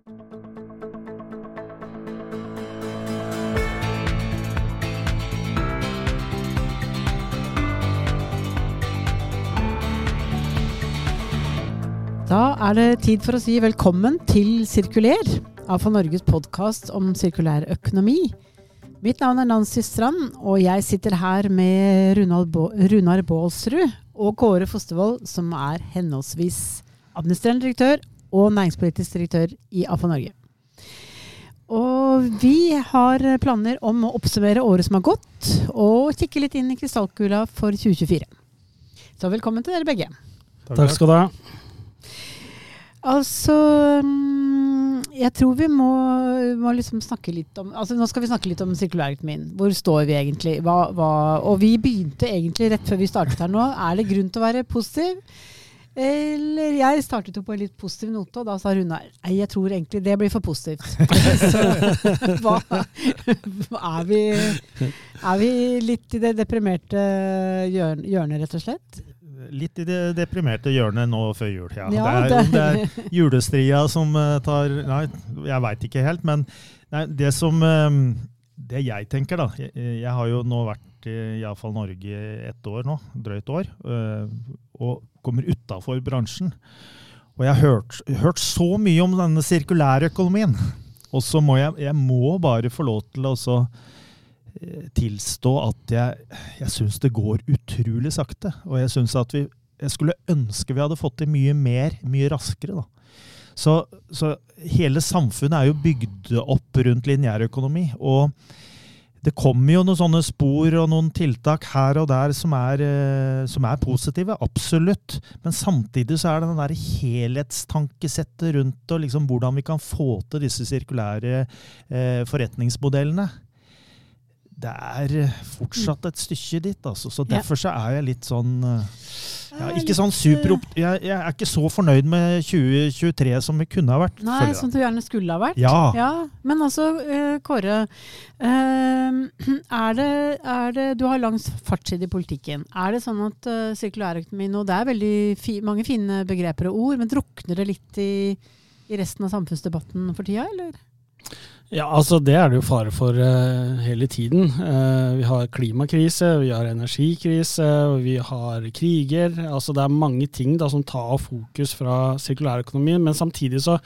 Da er det tid for å si velkommen til Sirkuler, AFA Norges podkast om sirkulær økonomi. Mitt navn er Nancy Strand, og jeg sitter her med Runar Baalsrud og Kåre Fostervoll, som er henholdsvis administrerende direktør og næringspolitisk direktør i AFA Norge. Og vi har planer om å oppsummere året som har gått, og kikke litt inn i krystallkula for 2024. Så velkommen til dere begge. Takk skal du ha. Altså mm, Jeg tror vi må, må liksom snakke litt om altså Nå skal vi snakke litt om sirkulærøkonomien. Hvor står vi egentlig? Hva, hva, og vi begynte egentlig rett før vi startet her nå. Er det grunn til å være positiv? Eller Jeg startet jo på en litt positiv note, og da sa Runar nei, jeg tror egentlig det blir for positivt. Så hva, er, vi, er vi litt i det deprimerte hjørnet, rett og slett? litt i det deprimerte hjørnet nå før jul. Ja. Ja, det, er, det er julestria som eh, tar Nei, jeg veit ikke helt. Men nei, det som eh, Det jeg tenker, da Jeg, jeg har jo nå vært i iallfall Norge ett år nå, drøyt år, eh, og kommer utafor bransjen. Og jeg har hørt, hørt, så mye om denne sirkulære økonomien. Og så må jeg, jeg må bare få lov til å også tilstå at jeg, jeg syns det går utrolig sakte. Og jeg syns at vi Jeg skulle ønske vi hadde fått til mye mer, mye raskere. da. Så, så, hele samfunnet er jo bygd opp rundt lineærøkonomi. Og det kommer jo noen sånne spor og noen tiltak her og der som er, eh, som er positive. Absolutt. Men samtidig så er det den der helhetstankesettet rundt og liksom hvordan vi kan få til disse sirkulære eh, forretningsmodellene det er eh, fortsatt et stykke dit. Altså. Så derfor så er jeg litt sånn eh, ja, ikke sånn super eh, jeg, jeg, er ikke så fornøyd med 2023 som vi kunne ha vært. Nei, Som du gjerne skulle ha vært? Ja. ja men altså, Kåre. Er det, er det, du har lang fartstid i politikken. Er det sånn at sirkulærøkonomi nå Det er veldig fi, mange fine begreper og ord, men drukner det litt i, i resten av samfunnsdebatten for tida, eller? Ja, altså Det er det jo fare for uh, hele tiden. Uh, vi har klimakrise, vi har energikrise, vi har kriger. Altså Det er mange ting da som tar fokus fra sirkulærøkonomien. Men samtidig så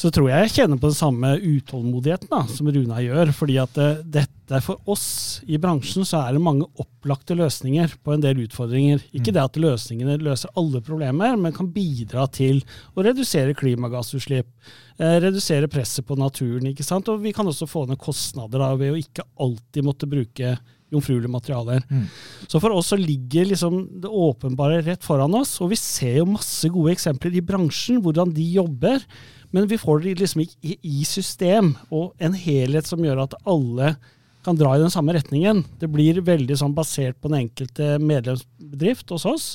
så tror jeg jeg kjenner på den samme utålmodigheten da, som Runa gjør. fordi at eh, dette for oss i bransjen så er det mange opplagte løsninger på en del utfordringer. Ikke mm. det at løsningene løser alle problemer, men kan bidra til å redusere klimagassutslipp. Eh, redusere presset på naturen. ikke sant? Og vi kan også få ned kostnader da, ved å ikke alltid måtte bruke jomfruelige materialer. Mm. Så for oss så ligger liksom det åpenbare rett foran oss, og vi ser jo masse gode eksempler i bransjen, hvordan de jobber. Men vi får det liksom ikke i system, og en helhet som gjør at alle kan dra i den samme retningen. Det blir veldig sånn basert på den enkelte medlemsbedrift hos oss.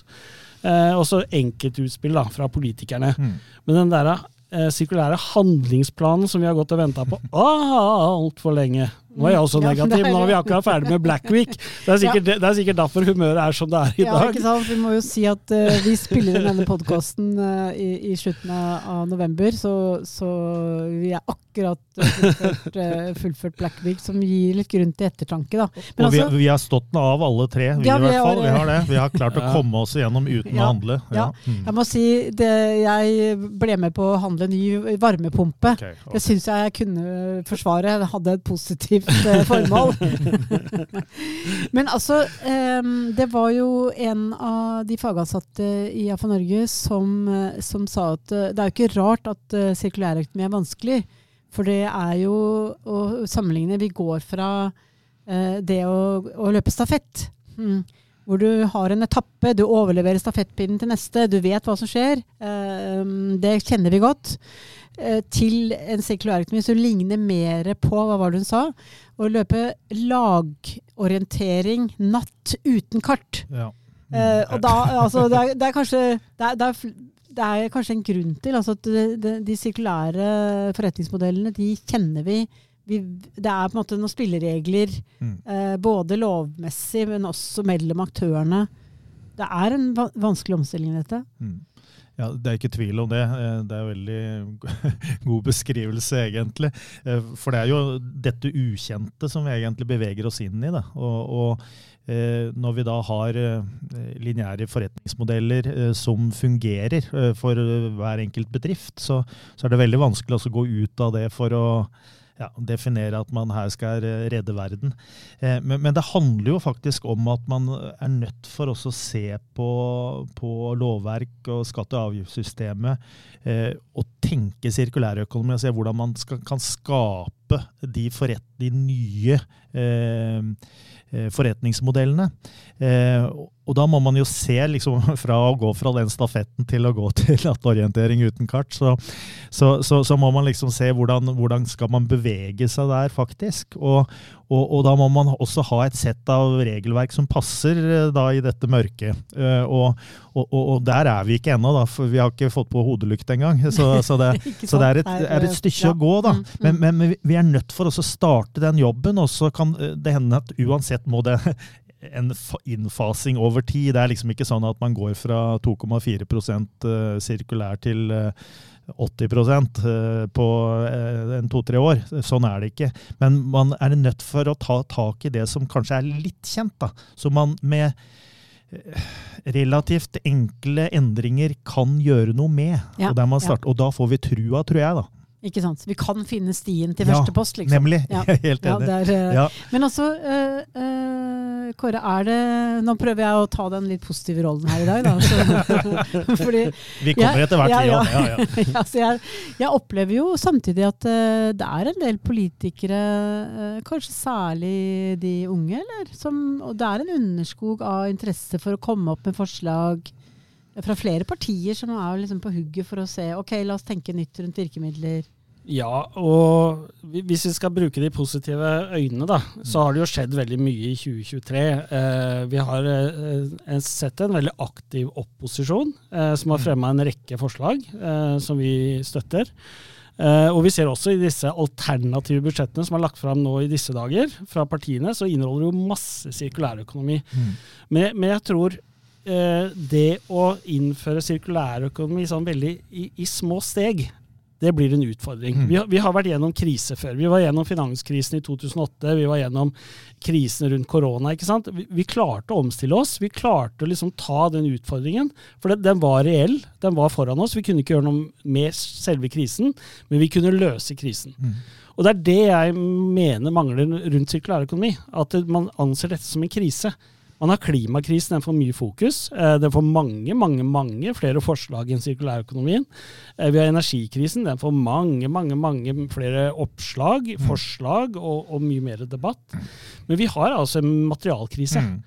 Eh, og så enkeltutspill da, fra politikerne. Mm. Men den der eh, sirkulære handlingsplanen som vi har gått og venta på altfor lenge, nå er jeg også negativ. Nå er vi akkurat ferdig med Black Week. Det er sikkert, det er sikkert derfor humøret er som det er i dag. Ja, ikke sant? Vi må jo si at uh, vi spiller inn denne podkasten uh, i, i, slutten av november, så, så vi er akkurat fullført, uh, fullført, Black Week, som gir litt grunn til ettertanke. Da. Men og vi, altså, vi, har stått den av alle tre, vi ja, i hvert fall. Vi har det. Vi har klart å komme oss igjennom uten ja, å handle. Ja. Mm. Jeg må si det, jeg ble med på å handle ny varmepumpe. Okay, okay. Det syns jeg jeg kunne forsvare. Jeg hadde et positivt positivt formål. Men altså, det var jo en av de fagansatte i AFA Norge som, eh, som, sa at eh, det er jo ikke rart at sirkulærøkonomi er vanskelig. For det er jo å sammenligne Vi går fra det å, å løpe stafett. Mm hvor du har en etappe, du overleverer stafettpinnen til neste, du vet hva som skjer. det kjenner vi godt. Eh, til en sirkulærøkonomi som ligner mer på hva var det hun sa? Å løpe lagorientering natt uten kart. Ja. Mm. Uh, og da, altså, det, er, det, er, kanskje det er, det, er, det er, kanskje en grunn til altså, at de, de sirkulære forretningsmodellene de kjenner vi, vi, Det er på en måte noen spilleregler, mm. eh, både lovmessig, men også mellom aktørene. Det er en vanskelig omstilling, dette. Mm. Ja, Det er ikke tvil om det. Eh, det er en veldig god beskrivelse, egentlig. Eh, for det er jo dette ukjente som vi egentlig beveger oss inn i. Da. Og, og eh, når vi da har lineære forretningsmodeller som fungerer for hver enkelt bedrift, så, så er det veldig vanskelig å gå ut av det for å ja, definere at man her skal eh, redde verden. Eh, men, men, det handler jo faktisk om at man er nødt for også å se på, på lovverk og skatte- og avgiftssystemet eh, og tenke sirkulærøkonomi og se hvordan man skal, kan skape de, forret, de nye eh, eh forretningsmodellene. Eh, og da må man jo se, liksom, fra å gå fra den stafetten til å gå til orientering uten kart, så, så, så, så må man liksom se hvordan, hvordan, skal man bevege seg der, faktisk. Og, og, og, da må man også ha et sett av regelverk som passer eh, da i dette mørket. Eh, og, og der er vi ikke ennå, da, for vi har ikke fått på hodelykt engang. Så, så, det, så det er et, er et stykke ja. å gå, da. Mm, mm. Men, men, vi er nødt for å starte den jobben, og så kan det hende at uansett må det en innfasing over tid. Det er liksom ikke sånn at man går fra 2,4 eh, sirkulær til 80 eh, eh, på en to-tre år. Sånn er det ikke. Men man er nødt for å ta tak i det som kanskje er litt kjent. da. Så man med relativt enkle endringer kan gjøre noe med. Ja, og, starte, ja. og da får vi trua, tror jeg. da. Ikke sant? Vi kan finne stien til første post, liksom. Nemlig. Ja. Helt enig. Ja, der, ja. Men altså, uh, uh, Kåre, er det Nå prøver jeg å ta den litt positive rollen her i dag, da. Så, fordi, Vi kommer etter hvert ja, ja. ja, jeg, jeg, opplever jo samtidig at uh, det er en del politikere, kanskje særlig de unge, eller? Som, og det er en underskog av interesse for å komme opp med forslag fra flere partier som er liksom på hugget for å se ok, la oss tenke nytt rundt virkemidler. Ja, og hvis vi skal bruke de positive øynene, da, så har det jo skjedd veldig mye i 2023. Eh, vi har eh, sett en veldig aktiv opposisjon eh, som har mm. fremma en rekke forslag som vi støtter. Og vi ser også i disse alternative budsjettene som er lagt fram nå i disse dager fra partiene, så inneholder det jo masse sirkulærøkonomi. Mm. Men, men, jeg tror det å innføre sirkulærøkonomi sånn veldig i, i små steg det blir en utfordring. Mm. Vi, har, vi, har, vært gjennom krise før. Vi var gjennom finanskrisen i 2008, vi var gjennom krisen rundt korona. ikke sant? Vi, vi, klarte å omstille oss. Vi klarte å liksom ta den utfordringen. For det, den var reell, den var foran oss. Vi kunne ikke gjøre noe med selve krisen, men vi kunne løse krisen. Mm. Og det er det jeg mener mangler rundt sirkulærøkonomi. At man anser dette som en krise. Man har klimakrisen, den får mye fokus. Eh, den får mange, mange mange flere forslag enn sirkulærøkonomien. Eh, vi har energikrisen, den får mange, mange mange flere oppslag, mm. forslag og, og, mye mer debatt. Men vi har altså en materialkrise. Mm.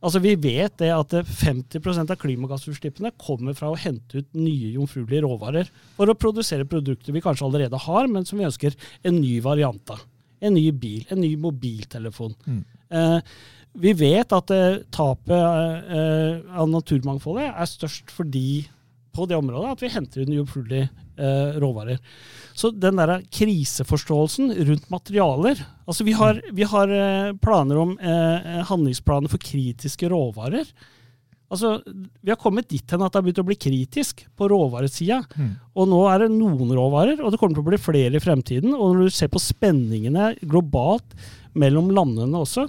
Altså Vi vet det at 50% av klimagassutslippene kommer fra å hente ut nye jomfruelige råvarer for å produsere produkter vi kanskje allerede har, men som vi ønsker en ny variant av. En ny bil, en ny mobiltelefon. Mm. Eh, vi vet at uh, tapet uh, av naturmangfoldet er størst fordi på det området at vi henter inn jomfruelige eh, råvarer. Så den der kriseforståelsen rundt materialer altså Vi har, vi har planer om handlingsplaner for kritiske råvarer. Altså, Vi har kommet dit hen at det har begynt å bli kritisk på råvaresida. Mm. Og nå er det noen råvarer, og det kommer til å bli flere i fremtiden. Og når du ser på spenningene globalt mellom landene også,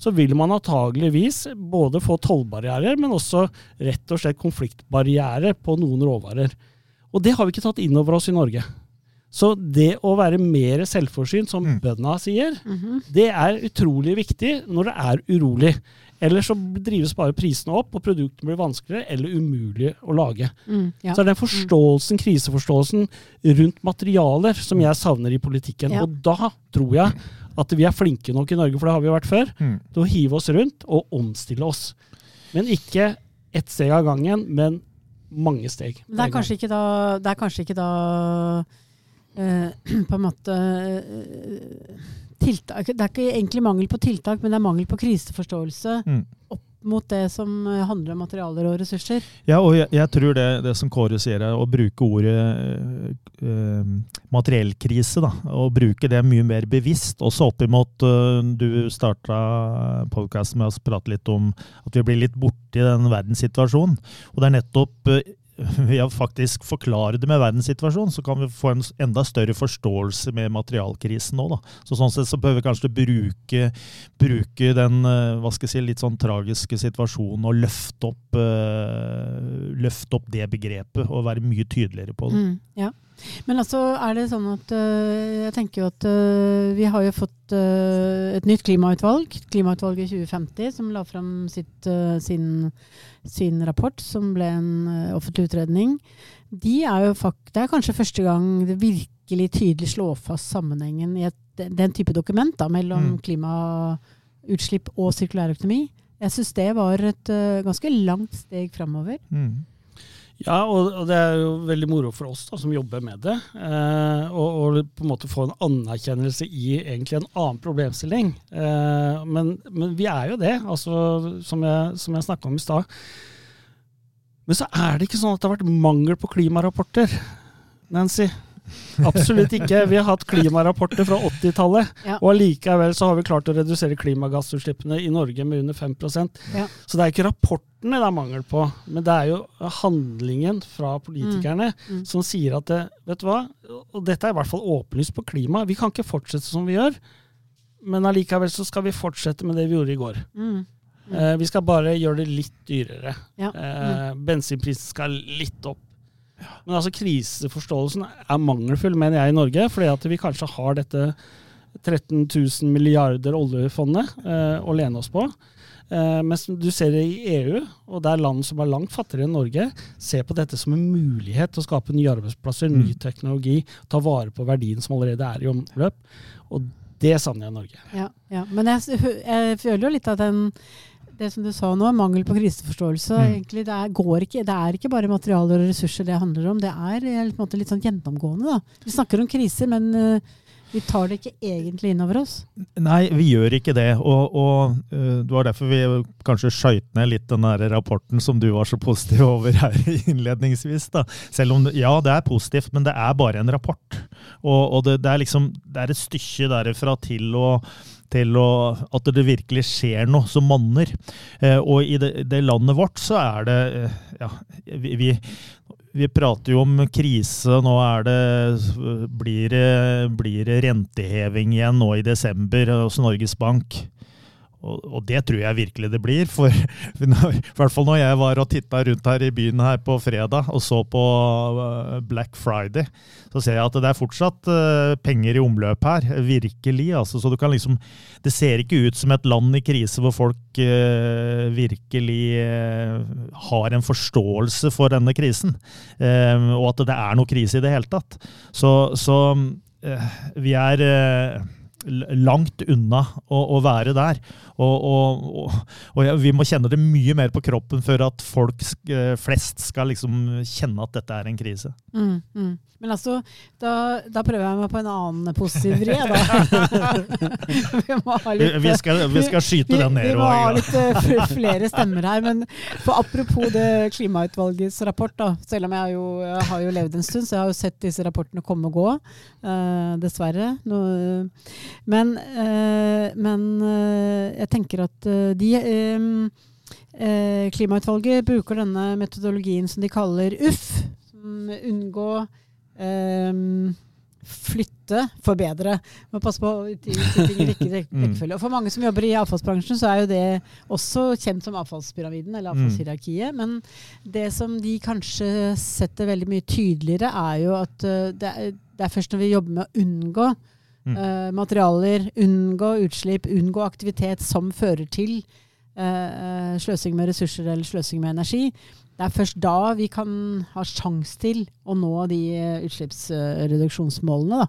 så vil man antageligvis både få tollbarrierer, men også rett og slett konfliktbarrierer på noen råvarer. Og det har vi ikke tatt inn over oss i Norge. Så det å være mer selvforsynt, som mm. bøndene sier, mm -hmm. det er utrolig viktig når det er urolig. Ellers så drives bare prisene opp, og produktene blir vanskeligere eller umulig å lage. Mm, ja. Så det er den forståelsen, kriseforståelsen rundt materialer som jeg savner i politikken. Ja. Og da tror jeg at vi er flinke nok i Norge, for det har vi jo vært før, mm. til å hive oss rundt og omstille oss. Men ikke ett steg av gangen, men mange steg. Det er kanskje ikke da, det er kanskje ikke da eh, på en måte uh, tiltak, Det er ikke egentlig mangel på tiltak, men det er mangel på kriseforståelse. Mm. Mot det som eh, handler om materialer og ressurser. Ja, og jeg, jeg tror det, det, som Kåre sier, er å bruke ordet uh, materiellkrise, da, og bruke det mye mer bevisst. Også oppimot uh, Du starta podkasten med å prate litt om at vi blir litt borti den verdenssituasjonen. Og det er nettopp uh, ved å faktisk forklare det med verdenssituasjonen, så kan vi få en enda større forståelse med materialkrisen. Da. Så sånn sett så bør vi kanskje bruke, bruke den jeg si, litt sånn tragiske situasjonen og løfte opp, uh, løfte opp det begrepet og være mye tydeligere på det. Mm, ja. Men altså er det sånn at uh, jeg tenker jo at uh, vi har jo fått uh, et nytt klimautvalg, klimautvalget 2050, som la fram sitt, sin, sin, rapport, som ble en offentlig utredning. De er det er kanskje første gang det virkelig tydelig slår fast sammenhengen i et, den type dokument da, mellom mm. klimautslipp og sirkulærøkonomi. Jeg syns det var et ganske langt steg framover. Mm. Ja, og, og, det er jo veldig moro for oss da, som jobber med det. Eh, og, på en måte få en anerkjennelse i egentlig en annen problemstilling. Eh, men, men, vi er jo det, altså, som jeg, som jeg snakka om i stad. Men så er det ikke sånn at det har vært mangel på klimarapporter, Nancy. Absolutt ikke. Vi har hatt klimarapporter fra 80-tallet, ja. og allikevel så har vi klart å redusere klimagassutslippene i Norge med under 5 ja. Så det er ikke rapportene det er mangel på, men det er jo handlingen fra politikerne mm. Mm. som sier at det, vet du hva, og dette er i hvert fall åpenlyst på klima, vi kan ikke fortsette som vi gjør, men allikevel så skal vi fortsette med det vi gjorde i går. Mm. Eh, vi skal bare gjøre det litt dyrere. Ja. Eh, bensinprisen skal litt opp. Men altså kriseforståelsen er mangelfull, mener jeg, i Norge. Fordi at vi kanskje har dette 13 000 milliarder oljefondet eh, å lene oss på. Eh, mens du ser det i EU, og det er land som er langt fattigere enn Norge, ser på dette som en mulighet til å skape nye arbeidsplasser, mm. ny teknologi, ta vare på verdien som allerede er i omløp. Og det savner jeg i Norge. Ja, ja. Men jeg, jeg føler jo litt at den det som du sa nå, mangel på kriseforståelse. Mm. Egentlig, det, er, ikke, det, er, ikke, bare materialer og ressurser det handler om. Det er måte, litt sånn gjennomgående. Da. Vi snakker om kriser, men uh, vi tar det ikke egentlig innover oss. Nei, vi gjør ikke det. Og, og uh, det var derfor vi kanskje skøyt ned litt den der rapporten som du var så positiv over her innledningsvis. Da. Selv om ja, det er positivt, men det er bare en rapport. Og, og det, det, er liksom, det er et stykke derifra til å til å, at det virkelig skjer noe som manner. Eh, og i det, det, landet vårt så er det eh, ja, vi, vi, vi, prater jo om krise. Nå det, det, blir det renteheving igjen nå i desember hos Norges Bank. Og, og, det tror jeg virkelig det blir. For, i hvert fall når jeg var og titta rundt her i byen her på fredag og så på uh, Black Friday, så ser jeg at det er fortsatt uh, penger i omløp her. Virkelig. Altså, så du kan liksom Det ser ikke ut som et land i krise hvor folk uh, virkelig har en forståelse for denne krisen. og at det er noe krise i det hele tatt. Så, så vi er langt unna å, å være der. Og, og, og, vi må kjenne det mye mer på kroppen før at folk eh, flest skal liksom kjenne at dette er en krise. Mm, mm. Men altså, da, da, prøver jeg meg på en annen positiv vri, da. vi, litt, vi, skal, vi skal skyte vi, den ned. Vi må ha litt uh, flere stemmer her. Men for apropos det klimautvalgets rapport, da. Selv om jeg, jo, jeg har jo levd en stund, så jeg har jo sett disse rapportene komme og gå. Uh, dessverre. No, men, uh, men jeg tenker at de Klimautvalget bruker denne metodologien som de kaller UFF, som unngå um, flytte, forbedre. Må passe på ting i rekkefølge. Og for mange som jobber i avfallsbransjen, så er jo det også kjent som avfallspyramiden, eller mm. avfallshierarkiet. Men det som de kanskje setter veldig mye tydeligere, er jo at det, er, det, er, først når vi jobber med å unngå uh, materialer, unngå utslipp, unngå aktivitet som fører til uh, sløsing med ressurser eller sløsing med energi, det er først da vi kan ha sjanse til å nå de utslippsreduksjonsmålene. Da.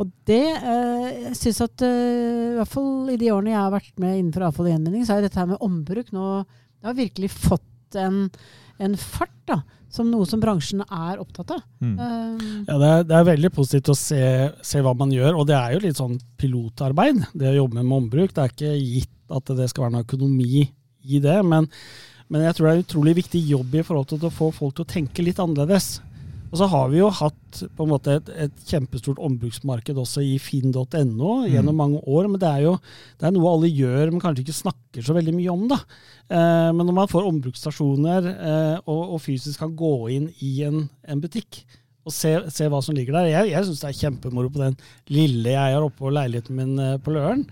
Og det eh, syns at i hvert fall i de årene jeg har vært med innenfor avfall og gjenvinning, så er dette her med ombruk nå Det har virkelig fått en, en fart. da som noe som bransjen er opptatt av. Mm. Um, ja, det er, det er, veldig positivt å se, se, hva man gjør, og det er jo litt sånn pilotarbeid. Det å jobbe med ombruk. Det er ikke gitt at det skal være noe økonomi i det, men men jeg tror det er en utrolig viktig jobb i forhold til å få folk til å tenke litt annerledes. Og så har vi jo hatt på en måte et, et kjempestort ombruksmarked også i finn.no mm. gjennom mange år. Men det er jo det er noe alle gjør, men kanskje ikke snakker så veldig mye om. da. Eh, men når man får ombruksstasjoner eh, og, og, fysisk kan gå inn i en, en butikk og se, se, hva som ligger der Jeg, jeg syns det er kjempemoro på den lille jeg har oppe på leiligheten min eh, på Løren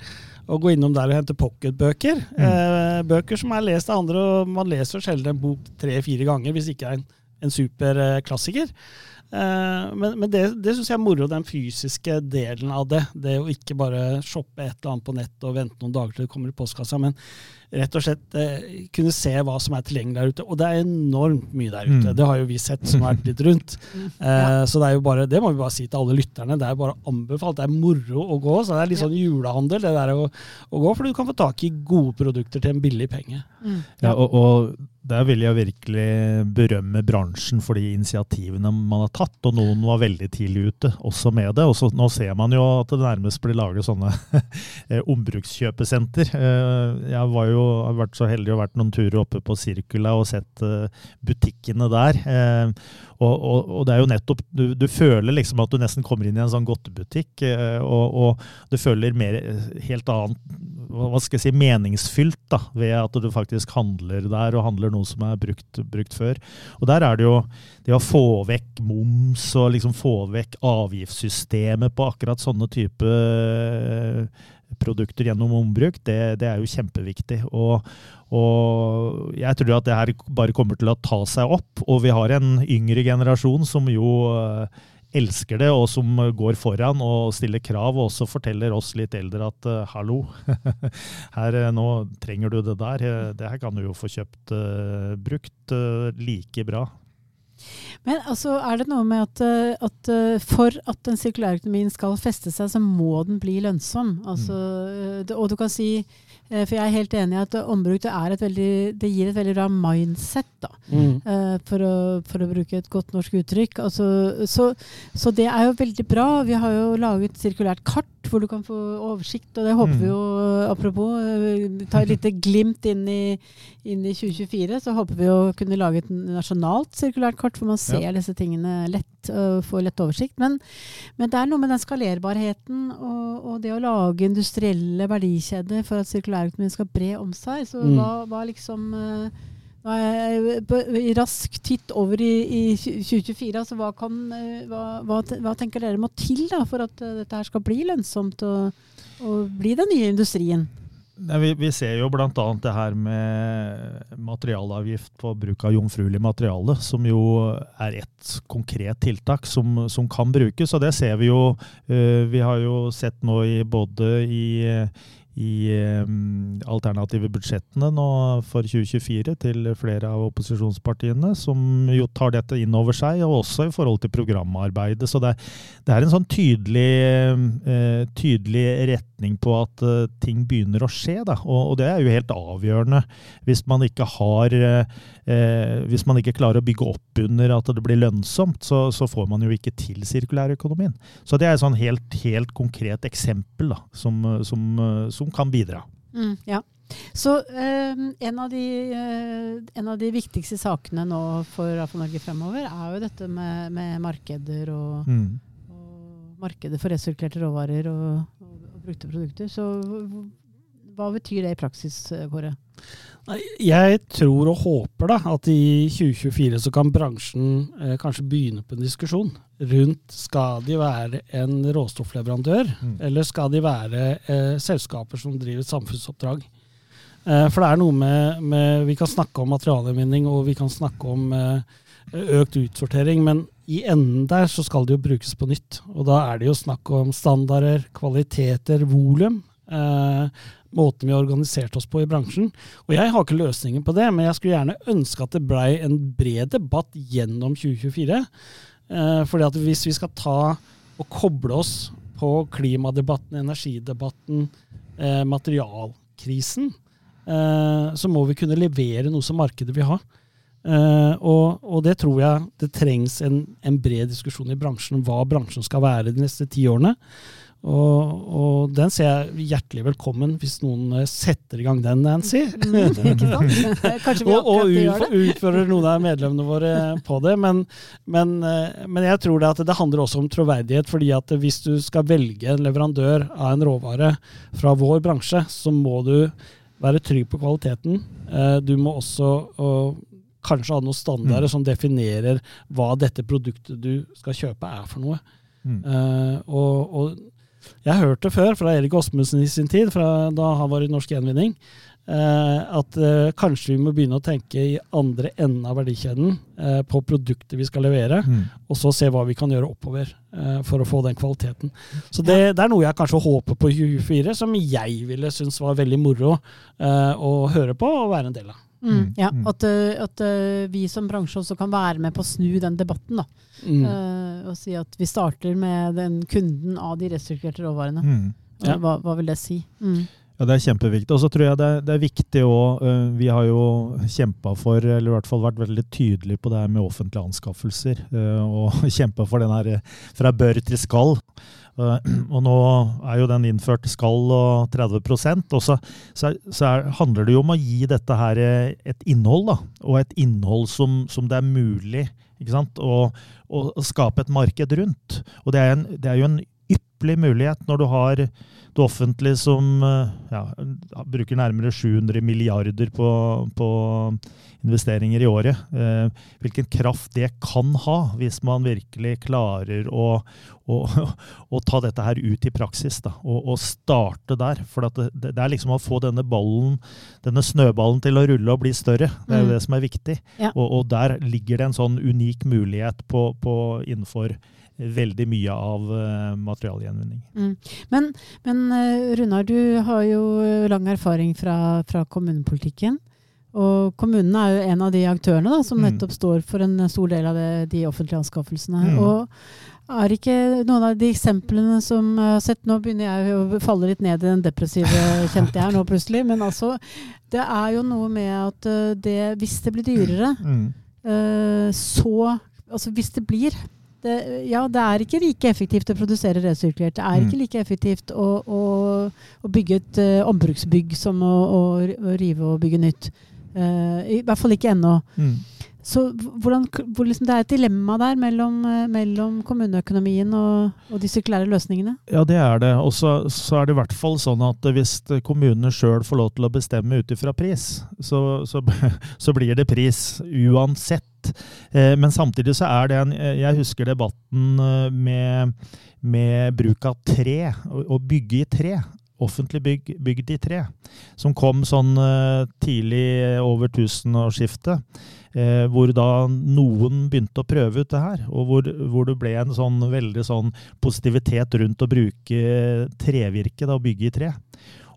å gå innom der og hente pocketbøker. Mm. Eh, bøker som er lest av andre, og man leser sjelden en bok tre-fire ganger hvis ikke er en en superklassiker. Uh, men, men, det, det syns jeg er moro, den fysiske delen av det. Det å ikke bare shoppe et eller annet på nett og vente noen dager til det kommer i postkassa. Men rett og slett eh, kunne se hva som er tilgjengelig der ute. Og det er enormt mye der ute. Mm. Det har jo vi sett som har vært litt rundt. Eh, Så det er jo bare, det må vi bare si til alle lytterne. Det er bare anbefalt. Det er moro å gå. Så det er litt sånn julehandel det der å, å gå, for du kan få tak i gode produkter til en billig penge. Mm. Ja, og, og der vil jeg virkelig berømme bransjen for de initiativene man har tatt. Og noen var veldig tidlig ute også med det. Og nå ser man jo at det nærmest blir laget sånne eh, ombrukskjøpesenter. Eh, jeg var jo, har vært så heldig å vært noen turer oppe på Sirkula og sett eh, butikkene der. Og, og, og, det er jo nettopp du, du, føler liksom at du nesten kommer inn i en sånn godtebutikk, og, og du føler mer helt annet hva skal jeg si, meningsfylt da, ved at du faktisk handler der, og handler noe som er brukt, brukt, før. Og der er det jo det å få vekk moms og liksom få vekk avgiftssystemet på akkurat sånne type eh, produkter gjennom ombruk, det, det er jo kjempeviktig. Og, og, jeg tror at det her bare kommer til å ta seg opp. Og vi har en yngre generasjon som jo uh, elsker det, og som går foran og stiller krav, og også forteller oss litt eldre at uh, hallo, her, uh, nå trenger du det der. Uh, det her kan du jo få kjøpt brukt like bra. Men altså, er det noe med at, at for at den sirkulære økonomien skal feste seg, så må den bli lønnsom? Altså, mm. det, og du kan si Eh, for jeg er helt enig i at ombruk det, veldig, det gir et veldig bra mindset, da. Mm. For, å, for, å, bruke et godt norsk uttrykk. Altså, så, så, det er jo veldig bra. Vi har jo laget sirkulært kart hvor du kan få oversikt, og det håper mm. vi jo Apropos, ta et lite glimt inn i, inn i, 2024, så håper vi å kunne lage et nasjonalt sirkulært kart hvor man ser ja. disse tingene lett og får lett oversikt. Men, men, det er noe med den skalerbarheten og, og det å lage industrielle verdikjeder for at sirkulær sirkulærøkonomien skal bre om seg. Så mm. hva, hva, liksom I rask titt over i, i 2024, altså hva, kan, hva, hva, hva, tenker dere må til da, for at dette her skal bli lønnsomt og, og bli den nye industrien? Nei, vi, vi, ser jo bl.a. det her med materialavgift på bruk av jomfruelig materiale, som jo er ett konkret tiltak som, som, kan brukes. Og det ser vi jo. Uh, vi har jo sett nå i både i, i alternative budsjettene nå for 2024 til flere av opposisjonspartiene, som jo tar dette inn over seg, og også i forhold til programarbeidet. Så det, det er en sånn tydelig, uh, tydelig retning på at uh, ting begynner å skje. Da. Og, og, det er jo helt avgjørende hvis man ikke har eh, Hvis man ikke klarer å bygge opp under at det blir lønnsomt, så, så får man jo ikke til sirkulærøkonomien. Så det er et sånn helt, helt konkret eksempel da, som, som, som som kan bidra. Mm, ja. Så eh, en, av de, eh, en, av de, viktigste sakene nå for AFA Norge fremover er jo dette med, med markeder og, mm. og, markedet for resirkulerte råvarer og, og, og, brukte produkter. Så hva betyr det i praksis, Kåre? Jeg tror og håper da at i 2024 så kan bransjen eh, kanskje begynne på en diskusjon rundt skal de være en råstoffleverandør, mm. eller skal de være eh, selskaper som driver et samfunnsoppdrag. Eh, for det er noe med, med, Vi kan snakke om materialgjenvinning og vi kan snakke om eh, økt utsortering, men i enden der så skal det jo brukes på nytt. Og da er det jo snakk om standarder, kvaliteter, volum. Eh, måten vi har organisert oss på i bransjen. Og jeg har ikke løsningen på det, men jeg skulle gjerne ønske at det blei en bred debatt gjennom 2024. Eh, fordi at hvis vi skal ta og koble oss på klimadebatten, energidebatten, eh, materialkrisen, eh, så må vi kunne levere noe som markedet vil ha. Uh, og, og, det tror jeg det trengs en, en, bred diskusjon i bransjen om hva bransjen skal være de neste ti årene. Og, og, den ser jeg hjertelig velkommen hvis noen eh, setter i gang den, Nancy. Mm, ikke sant? Vi og og utfører noen av medlemmene våre på det. Men, men, eh, men jeg tror det, at det handler også om troverdighet. fordi at hvis du skal velge en leverandør av en råvare fra vår bransje, så må du være trygg på kvaliteten. Eh, du må også kanskje ha noen standarder mm. som definerer hva dette produktet du skal kjøpe, er for noe. Mm. og, og jeg har hørt det før fra Erik Åsmundsen i sin tid, fra da han var i Norsk Gjenvinning, eh, at eh, kanskje vi må begynne å tenke i andre enden av verdikjeden eh, på produktet vi skal levere, mm. og så se hva vi kan gjøre oppover for å få den kvaliteten. Så det, det er noe jeg kanskje håper på i 2024, som jeg ville synes var veldig moro å høre på og være en del av. Mm, mm, ja, mm. At, eh, at, eh, vi som bransje også kan være med på å snu den debatten. da. Mm. Uh, og si at vi starter med den kunden av de resirkulerte råvarene. Mm. Ja. Hva, hva, vil det si? Mm. Ja, Det er kjempeviktig. Og så tror jeg det er, det er viktig òg uh, Vi har jo kjempa for, eller i hvert fall vært veldig tydelige på det her med offentlige anskaffelser. Uh, og kjempa for den her fra bør til skal. Eh, og nå er jo den innført skall og 30% og så, så, så er, handler det jo om å gi dette her eh, et innhold, da. Og et innhold som, som det er mulig ikke sant? Å, skape et marked rundt. Og det er, en, det er jo en ypperlig mulighet når du har det offentlige som eh, ja, bruker nærmere 700 milliarder på, på investeringer i året. Eh, hvilken kraft det kan ha, hvis man virkelig klarer å, å, å ta dette her ut i praksis. Da, og, og starte der. For det, det, er liksom å få denne ballen, denne snøballen til å rulle og bli større. Det er jo mm. det som er viktig. Ja. Og, og, der ligger det en sånn unik mulighet på, på innenfor veldig mye av uh, materialgjenvinning. Mm. Men, men uh, Runar, du har jo lang erfaring fra, fra kommunepolitikken. Og kommunene er jo en av de aktørene da, som mm. nettopp står for en stor del av det, de offentlige anskaffelsene. Mm. Og er ikke noen av de eksemplene som jeg har sett Nå begynner jeg å falle litt ned i den depressive, kjente jeg her nå plutselig. Men altså, det er jo noe med at eh, det, hvis det blir dyrere, mm. uh, så Altså hvis det blir det, ja, det er ikke like effektivt å produsere resirkulert. Det er ikke mm. like effektivt å, å, å bygge et uh, ombruksbygg som å, å, rive og bygge nytt. Uh, I hvert fall ikke ennå. Mm. Så hvordan, hvor liksom det er et dilemma der mellom, uh, mellom kommuneøkonomien og, og, de sirkulære løsningene? Ja, det er det. Og så er det i hvert fall sånn at hvis kommunene sjøl får lov til å bestemme ut ifra pris, så, så, så, blir det pris uansett. Uh, men samtidig så er det en Jeg husker debatten med, med bruk av tre, å bygge i tre offentlig bygg bygd i tre, som kom sånn uh, tidlig over tusenårsskiftet. Eh, hvor da noen begynte å prøve ut det her, og hvor, hvor det ble en sånn veldig sånn positivitet rundt å bruke trevirke, da, og bygge i tre.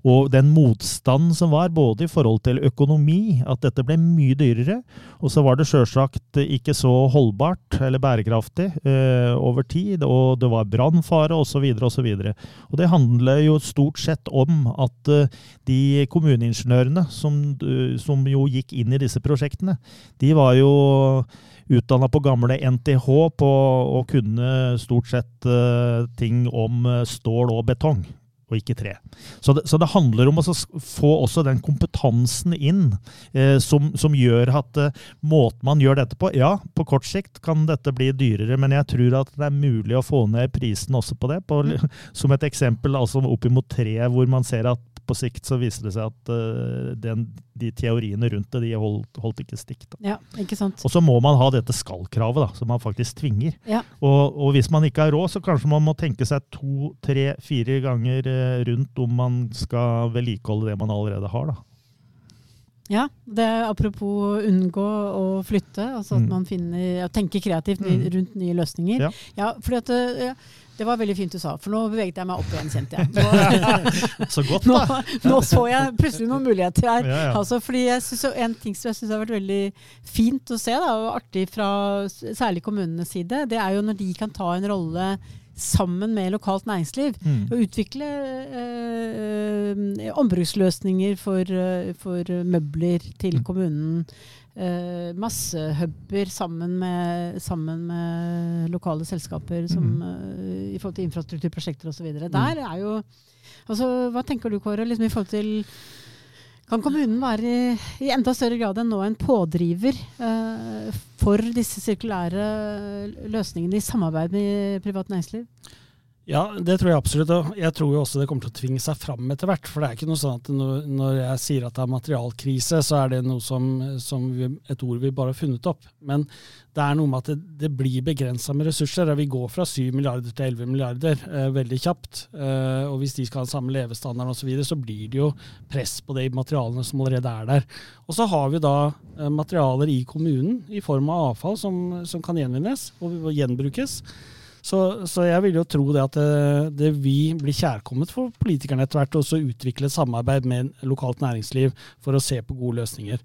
Og den motstanden som var, både i forhold til økonomi, at dette ble mye dyrere, og så var det sjølsagt ikke så holdbart eller bærekraftig eh, over tid, og det var brannfare osv. osv. Og, og det handler jo stort sett om at eh, de kommuneingeniørene som, eh, som jo gikk inn i disse prosjektene, de var jo utdanna på gamle NTH på å kunne stort sett uh, ting om stål og betong og ikke tre. Så det, så det handler om å få også den kompetansen inn eh, som, som, gjør at eh, måten man gjør dette på Ja, på kort sikt kan dette bli dyrere, men jeg tror at det er mulig å få ned prisen også på det. På, mm. som et eksempel altså oppimot tre, hvor man ser at på sikt så viser det seg at uh, den, de teoriene rundt det de holdt, holdt ikke stikk. Ja, ikke sant. Og så må man ha dette skallkravet, da, som man faktisk tvinger. Ja. Og, og, hvis man ikke har råd, så kanskje man må tenke seg to, tre, fire ganger uh, rundt om man skal vedlikeholde det man allerede har. da. Ja, det er apropos unngå å flytte, altså at mm. man finner, tenker kreativt ny, rundt nye løsninger. Ja, ja fordi at ja, det var veldig fint du sa, for nå beveget jeg meg opp igjen, kjente jeg. Nå, så godt, da. Nå, nå, så jeg plutselig noen muligheter her. Ja, ja. Altså, fordi jeg synes, En ting som jeg syns har vært veldig fint å se, da, og artig fra særlig kommunenes side, det er jo når de kan ta en rolle sammen med lokalt næringsliv. Mm. Og utvikle eh, ombruksløsninger for, for, møbler til mm. Kommunen. masse huber sammen med, sammen med lokale selskaper som, mm. uh, i forhold til infrastrukturprosjekter osv. Mm. Der er jo altså, Hva tenker du, Kåre, liksom i forhold til kan kommunen være i, i, enda større grad enn nå en pådriver eh, for disse sirkulære løsningene i samarbeid med privat næringsliv? Ja, det tror jeg absolutt. Og jeg tror jo også det kommer til å tvinge seg fram etter hvert. For det er ikke noe sånn at når jeg sier at det er materialkrise, så er det noe som, som vi, et ord vi bare har funnet opp. Men det er noe med at det, det blir begrensa med ressurser. Vi går fra 7 milliarder til 11 milliarder eh, veldig kjapt. Eh, og hvis de skal ha den samme levestandard osv., så, videre, så blir det jo press på de materialene som allerede er der. Og så har vi da eh, materialer i kommunen i form av avfall som, som kan gjenvinnes og gjenbrukes. Så, så, jeg vil jo tro det at det, det vil bli kjærkommet for politikerne etter hvert å utvikle et samarbeid med lokalt næringsliv for å se på gode løsninger.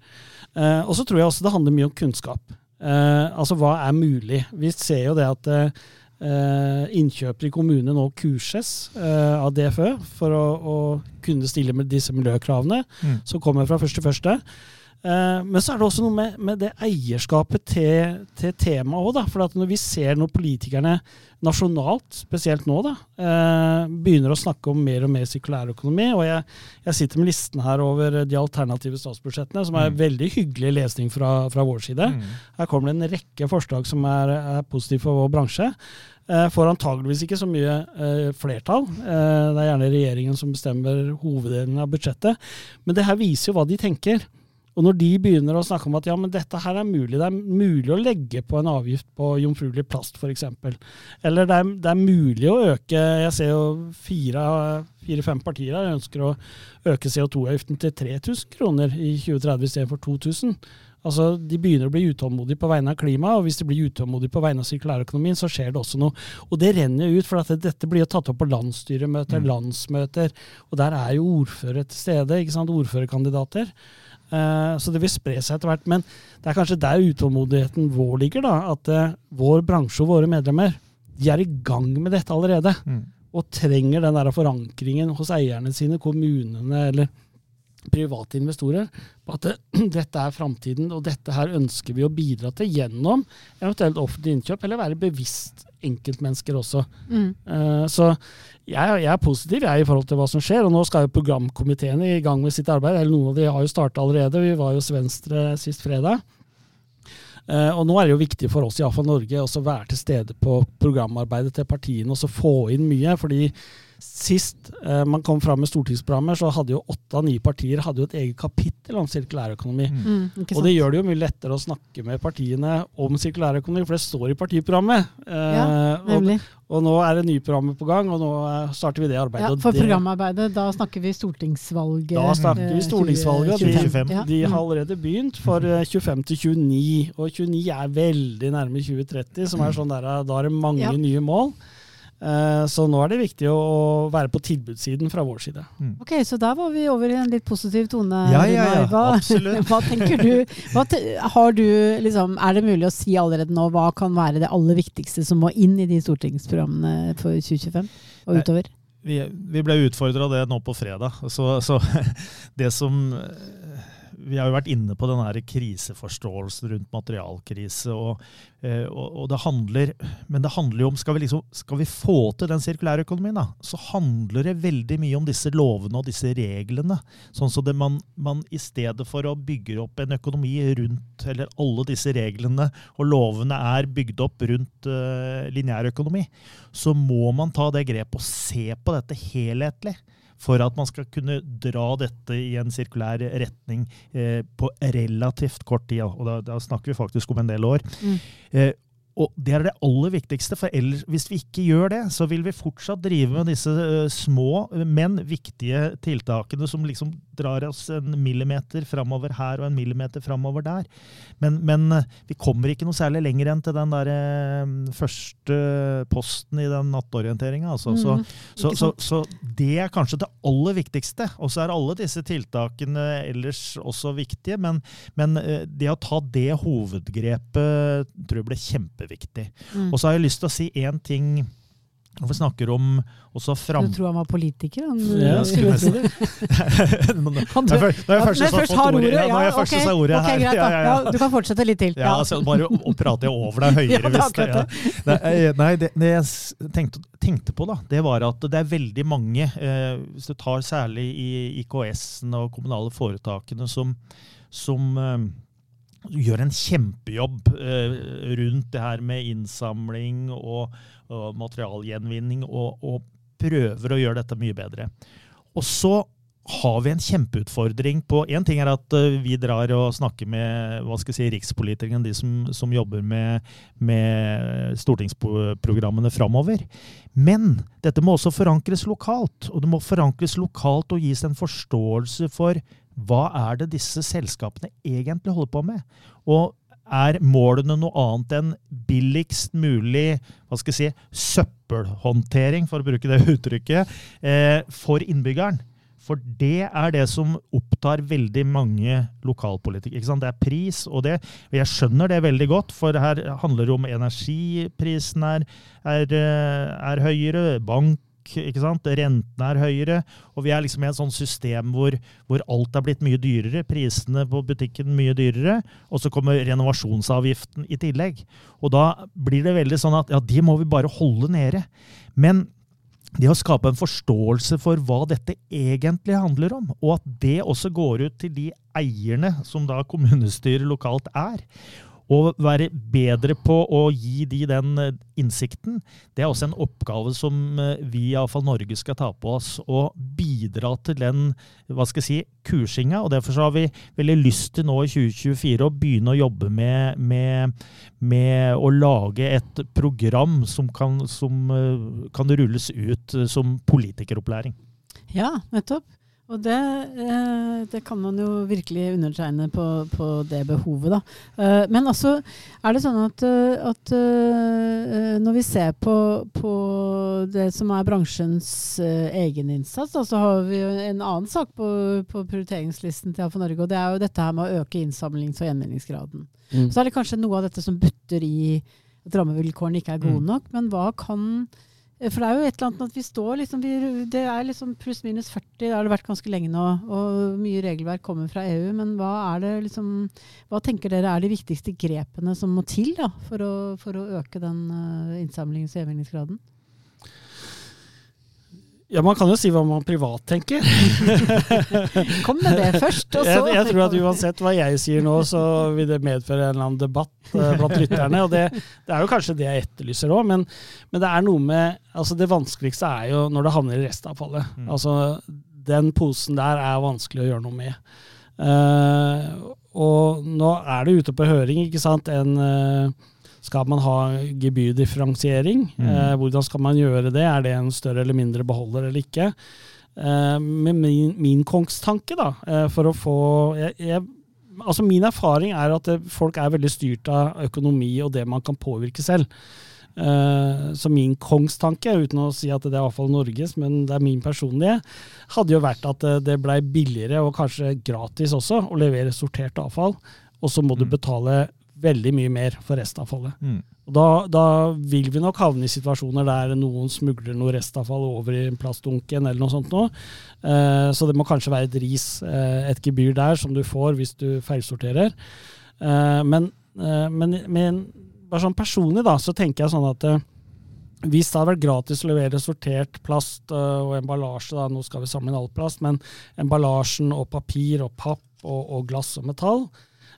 Eh, og så tror jeg også det handler mye om kunnskap. Eh, altså hva er mulig? Vi ser jo det at eh, innkjøpere i kommunene nå kurses eh, av DFØ for å, å, kunne stille med disse miljøkravene mm. som kommer fra første første. Eh, men så er det også noe med, med det eierskapet til, til temaet òg. For når vi ser når politikerne nasjonalt, spesielt nå, da, eh, begynner å snakke om mer og mer sirkulærøkonomi, og jeg, jeg, sitter med listen her over de alternative statsbudsjettene, som er mm. veldig hyggelig lesning fra, fra vår side. Mm. Her kommer det en rekke forslag som er, er positive for vår bransje. Eh, får antageligvis ikke så mye eh, flertall. Eh, det er gjerne regjeringen som bestemmer hoveddelen av budsjettet. Men det her viser jo hva de tenker. Og når de begynner å snakke om at ja, men dette her er mulig, det er mulig å legge på en avgift på jomfruelig plast f.eks. Eller det er, det er, mulig å øke Jeg ser jo fire-fem partier her ønsker å øke CO2-avgiften til 3000 kroner i 2030 istedenfor 2000. Altså, De begynner å bli utålmodige på vegne av klimaet, og hvis de blir utålmodige på vegne av sirkulærøkonomien, så skjer det også noe. Og det renner jo ut, for at dette blir jo tatt opp på landsstyremøter, mm. landsmøter, og der er jo ordførere til stede, ikke sant, ordførerkandidater. Uh, så det vil spre seg etter hvert. Men det er kanskje der utålmodigheten vår ligger. da, At uh, vår bransje og våre medlemmer de er i gang med dette allerede. Mm. Og trenger den der forankringen hos eierne sine, kommunene eller private investorer, på at det, dette er framtiden, og dette her ønsker vi å bidra til gjennom eventuelt offentlig innkjøp, eller være bevisst enkeltmennesker også. Mm. Uh, så jeg, jeg, er positiv jeg, i forhold til hva som skjer. og Nå skal jo programkomiteene i gang med sitt arbeid. eller Noen av de har jo starta allerede. Vi var jo hos Venstre sist fredag. Uh, og nå er det jo viktig for oss i AFA Norge å være til stede på programarbeidet til partiene og så få inn mye. fordi Sist eh, man kom fram med stortingsprogrammer, så hadde jo åtte av ni partier hadde jo et eget kapittel om sirkulærøkonomi. Mm. mm og det gjør det jo mye lettere å snakke med partiene om sirkulærøkonomi, for det står i partiprogrammet. Eh, ja, nemlig. Og, og, nå er det nye programmer på gang, og nå eh, starter vi det arbeidet. Ja, For det, programarbeidet, da snakker vi stortingsvalget? Da snakker vi stortingsvalget. 20, 25. De, de, har allerede begynt for 25 til 29, og 29 er veldig nærme 2030, som er sånn der, da er det mange ja. nye mål. Eh, så nå er det viktig å være på tilbudssiden fra vår side. Mm. Ok, Så da var vi over i en litt positiv tone. Ja, ja, ja, hva, absolutt. hva tenker du? Hva har du liksom, er det mulig å si allerede nå hva kan være det aller viktigste som må inn i de stortingsprogrammene for 2025 og utover? Vi, vi ble utfordra det nå på fredag. Så, så det som vi har jo vært inne på den kriseforståelsen rundt materialkrise. Og, eh, og, og, det handler, Men det handler jo om skal vi, liksom, skal vi få til den sirkulære økonomien, da, så handler det veldig mye om disse lovene og disse reglene. Sånn så man, man i stedet for å bygge opp en økonomi rundt eller alle disse reglene og lovene er bygd opp rundt uh, lineær økonomi, så må man ta det grepet og se på dette helhetlig for at man skal kunne dra dette i en sirkulær retning eh, på relativt kort tid. Og da, da, snakker vi faktisk om en del år. Mm. Eh, og det er det aller viktigste, for ellers, hvis vi ikke gjør det, så vil vi fortsatt drive med disse uh, små, men viktige tiltakene som liksom drar oss en millimeter framover her og en millimeter framover der. Men, men uh, vi kommer ikke noe særlig lenger enn til den der uh, første posten i den nattorienteringa. Altså. Mm, så, så, så, så, det er kanskje det aller viktigste. Og så er alle disse tiltakene ellers også viktige, men, men det å ta det hovedgrepet tror jeg blir kjempeviktig kjempeviktig. Mm. Og så har jeg lyst til å si én ting Når vi snakker om også fram... Du tror han var politiker? Han, ja, skulle jeg si det. Når jeg først har ordet, ja, ja, okay, ordet okay, greit, ja, ja, Du kan fortsette litt til. Ja, altså, Bare å prate over deg høyere. hvis det, ja. Eh, nei, det, det jeg tenkte, tenkte, på, da, det var at det er veldig mange, eh, hvis du tar særlig i IKS-en og kommunale foretakene, som, som eh, gjør en kjempejobb eh, rundt det her med innsamling og, og materialgjenvinning, og, og, prøver å gjøre dette mye bedre. Og så har vi en kjempeutfordring på Én ting er at uh, vi drar og snakker med hva skal jeg si, rikspolitikerne, de som, som jobber med, med stortingsprogrammene framover. Men dette må også forankres lokalt. Og det må forankres lokalt og gis en forståelse for hva er det disse selskapene egentlig holder på med? Og er målene noe annet enn billigst mulig hva skal jeg si, søppelhåndtering, for å bruke det uttrykket, eh, for innbyggeren? For det er det som opptar veldig mange lokalpolitikere. Det er pris, og det og Jeg skjønner det veldig godt, for her handler det om energiprisen er, er, eh, er høyere, bank ikke sant? Rentene er høyere. Og vi er liksom i et sånt system hvor, hvor, alt er blitt mye dyrere. Prisene på butikken mye dyrere. Og så kommer renovasjonsavgiften i tillegg. Og da blir det veldig sånn at ja, de må vi bare holde nede. Men det å skape en forståelse for hva dette egentlig handler om, og at det også går ut til de eierne som da kommunestyret lokalt er, å være bedre på å gi de den eh, innsikten, det er også en oppgave som eh, vi, iallfall Norge, skal ta på oss. Og bidra til den hva skal jeg si, kursinga. Og derfor har vi veldig lyst til nå i 2024 å begynne å jobbe med, med, med å lage et program som kan, som eh, kan rulles ut som politikeropplæring. Ja, nettopp. Og det, eh, det, kan man jo virkelig undertegne på, på det behovet, da. Eh, men altså, er det sånn at, eh, at når vi ser på, på, det som er bransjens egeninnsats, da, så har vi en annen sak på, på prioriteringslisten til AFO Norge, og det er jo dette her med å øke innsamlings- og gjenvinningsgraden. Mm. Så er det kanskje noe av dette som butter i at rammevilkårene ikke er gode mm. nok, men hva kan for det er jo et eller annet at vi står liksom vi, Det er liksom pluss-minus 40, det har det vært ganske lenge nå. Og mye regelverk kommer fra EU. Men hva det liksom Hva tenker dere er de viktigste grepene som må til da, for, å, for å øke den uh, innsamlings- og gjenvinningsgraden? Ja, Man kan jo si hva man privat tenker. Kom med det først. og så... Jeg, jeg, tror at uansett hva jeg sier nå, så vil det medføre en eller annen debatt uh, blant lytterne. og det, det, er jo kanskje det jeg etterlyser òg, men, men, det er noe med altså Det vanskeligste er jo når det havner i restavfallet. Mm. Altså, Den posen der er vanskelig å gjøre noe med. Uh, og nå er det ute på høring, ikke sant, en uh, skal man ha gebyrdifferensiering? Mm. Eh, hvordan skal man gjøre det? Er det en større eller mindre beholder eller ikke? Eh, med min, min kongstanke, da, eh, for å få jeg, jeg, altså Min erfaring er at det, folk er veldig styrt av økonomi og det man kan påvirke selv. Uh, så min kongstanke, uten å si at det er iallfall Norges, men det er min personlige, hadde jo vært at det blei billigere og kanskje gratis også å levere sortert avfall. Og så må mm. du betale veldig mye mer for restavfallet. Mm. Og da, da, vil vi nok havne i situasjoner der noen smugler noe restavfall over i plastdunken eller noe sånt noe. Eh, så det må kanskje være et ris, eh, et gebyr der, som du får hvis du feilsorterer. Eh, men, eh, men, men, bare sånn personlig da, så tenker jeg sånn at eh, hvis det hadde vært gratis å levere sortert plast eh, og emballasje, da, nå skal vi samle inn all plast, men emballasjen og papir og papp og, og glass og metall,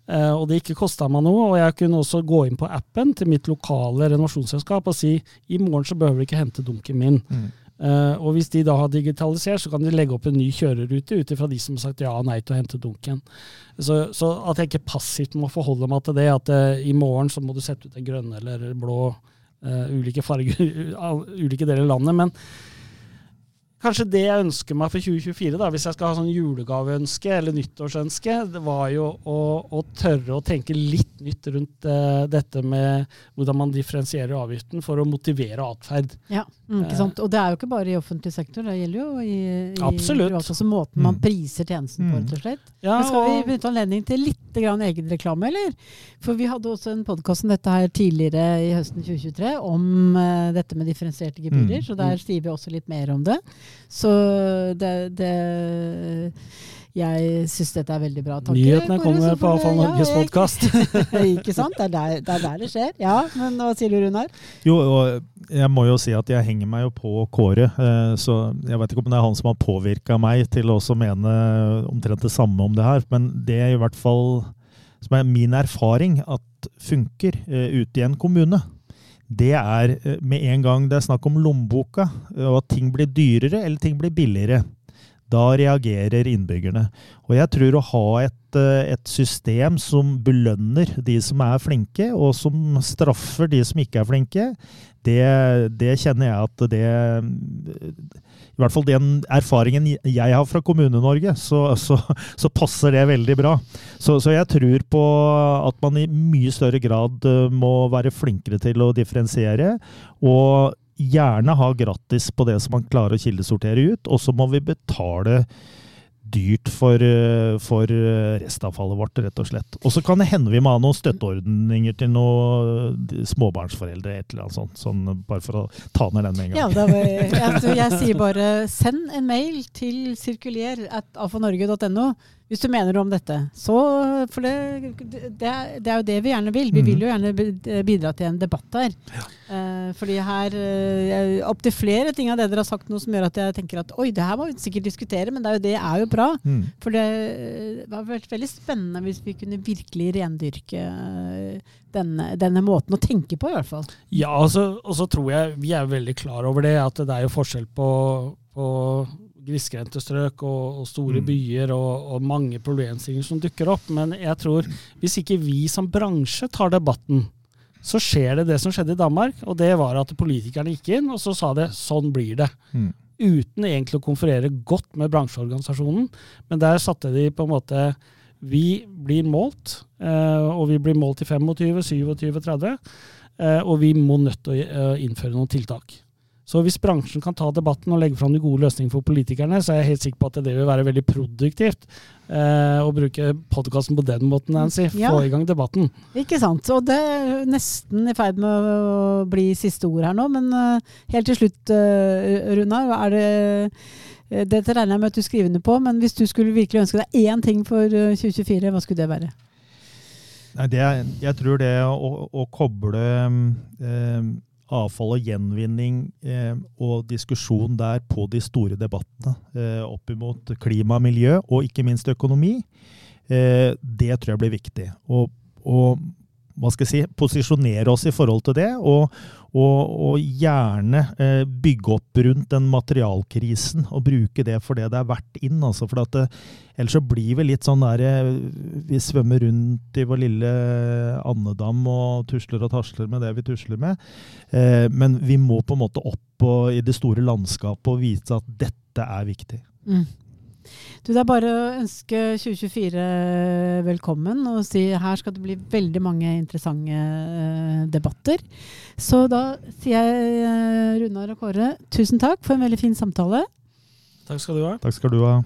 og det ikke kosta meg noe. Og jeg kunne også gå inn på appen til mitt lokale renovasjonsselskap og si i morgen så behøver du ikke hente dunken min. Mm. Uh, og hvis de da har digitalisert, så kan de legge opp en ny kjørerute ut ifra de som har sagt ja og nei til å hente dunken. Så, så, at jeg ikke passivt må forholde meg til det, at uh, i morgen så må du sette ut en grønn eller blå ulike farger, ulike deler av landet. Men kanskje det jeg ønsker meg for 2024, da, hvis jeg skal ha sånn julegaveønske eller nyttårsønske, det var jo å, å tørre å tenke litt nytt rundt uh, dette med hvordan man differensierer avgiften for å motivere atferd. Ja, mm, ikke sant. Og det er jo ikke bare i offentlig sektor, det gjelder jo i, i Absolutt. privat også. Måten man mm. priser tjenesten på, rett og slett. Ja, Men skal vi benytte anledning til litt grann egenreklame, eller? For vi hadde også en podkast om dette her tidligere i høsten 2023, om uh, dette med differensierte gebyrer, mm. så der sier vi også litt mer om det. Så det, det jeg syns dette er veldig bra. Takk, Nyhetene kommer på Avfall Norges ja, podkast. ikke sant? Det er, der, det er, der, det skjer. Ja, men hva sier du, Runar? Jo, jeg må jo si at jeg henger meg jo på Kåre. Eh, så jeg vet ikke om det er han som har påvirka meg til å også mene omtrent det samme om det her. Men det er i hvert fall som er min erfaring at funker eh, ute i en kommune det er eh, med en gang det er snakk om lommeboka, og at ting blir dyrere eller ting blir billigere. Da reagerer innbyggerne. Og jeg tror å ha et, eh, et, system som belønner de som er flinke, og som straffer de som ikke er flinke, det, det kjenner jeg at det i hvert fall den erfaringen jeg har fra Kommune-Norge, så, så, så, passer det veldig bra. Så, så, jeg tror på at man i mye større grad eh, må være flinkere til å differensiere. Og gjerne ha gratis på det som man klarer å kildesortere ut. Og så må vi betale dyrt for, eh, for eh, restavfallet vårt, rett og slett. Og så kan det hende vi må ha noen støtteordninger til noen småbarnsforeldre, et eller annet sånt. Sånn, bare for å ta ned den med en gang. Ja, jeg, jeg, jeg, sier bare send en mail til sirkulier at alfanorge.no hvis du mener om dette. Så, for det, det, det, er jo det vi gjerne vil. Vi vil jo mhm. gjerne bidra til en debatt her. Ja. Eh, fordi her eh, Opptil flere ting av det dere har sagt nå som gjør at jeg tenker at oi, det her må vi sikkert diskutere, men det er jo, det er jo bra. Mm. For det, det har vært veldig spennende hvis vi kunne virkelig rendyrke eh, denne, denne, måten å tenke på, i hvert fall. Ja, altså, og så tror jeg vi er veldig klar over det, at det er jo forskjell på, på grisgrendte strøk og, og, store mm. byer og, og, mange problemstillinger som dukker opp. Men jeg tror hvis ikke vi som bransje tar debatten, så skjer det det som skjedde i Danmark. Og det var at politikerne gikk inn og så sa det sånn blir det. Mm. Uten egentlig å konferere godt med bransjeorganisasjonen. Men der satte de på en måte Vi blir målt, eh, og vi blir målt i 25, 27, 30. Og vi må nødt til å eh, innføre noen tiltak. Så hvis bransjen kan ta debatten og legge fram de gode løsningene for politikerne, så er jeg helt sikker på at det vil være veldig produktivt eh, å bruke podkasten på den måten, Nancy. Få ja. i gang debatten. Ikke sant. Og det er nesten i ferd med å bli siste ord her nå, men uh, helt til slutt, uh, Runar, er det uh, dette regner jeg med at du skriver under på, men hvis du skulle virkelig ønske deg én ting for 2024, hva skulle det være? Nei, det, jeg tror det å, å koble eh, avfall og gjenvinning eh, og diskusjon der på de store debattene eh, opp imot klima og miljø, og ikke minst økonomi, eh, det tror jeg blir viktig. Og, og hva skal jeg si, posisjonere oss i forhold til det, og, og, og gjerne eh, bygge opp rundt den materialkrisen og bruke det for det det er verdt inn. Altså, for det, ellers så blir vi litt sånn der eh, Vi svømmer rundt i vår lille andedam og tusler og tasler med det vi tusler med. Eh, men vi må på en måte opp i det store landskapet og vise at dette er viktig. Mm. Du, Det er bare å ønske 2024 velkommen og si her skal det bli veldig mange interessante uh, debatter. Så da sier jeg, uh, Runar og Kåre, tusen takk for en veldig fin samtale. Takk skal du ha. Takk skal du ha.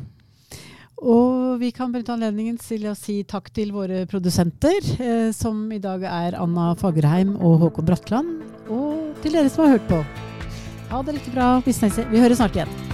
Og vi kan benytte anledningen til å si takk til våre produsenter, eh, som i dag er Anna Fagerheim og Håkon Bratland. Og til dere som har hørt på. Ha det riktig bra. Vi, vi høres snart igjen.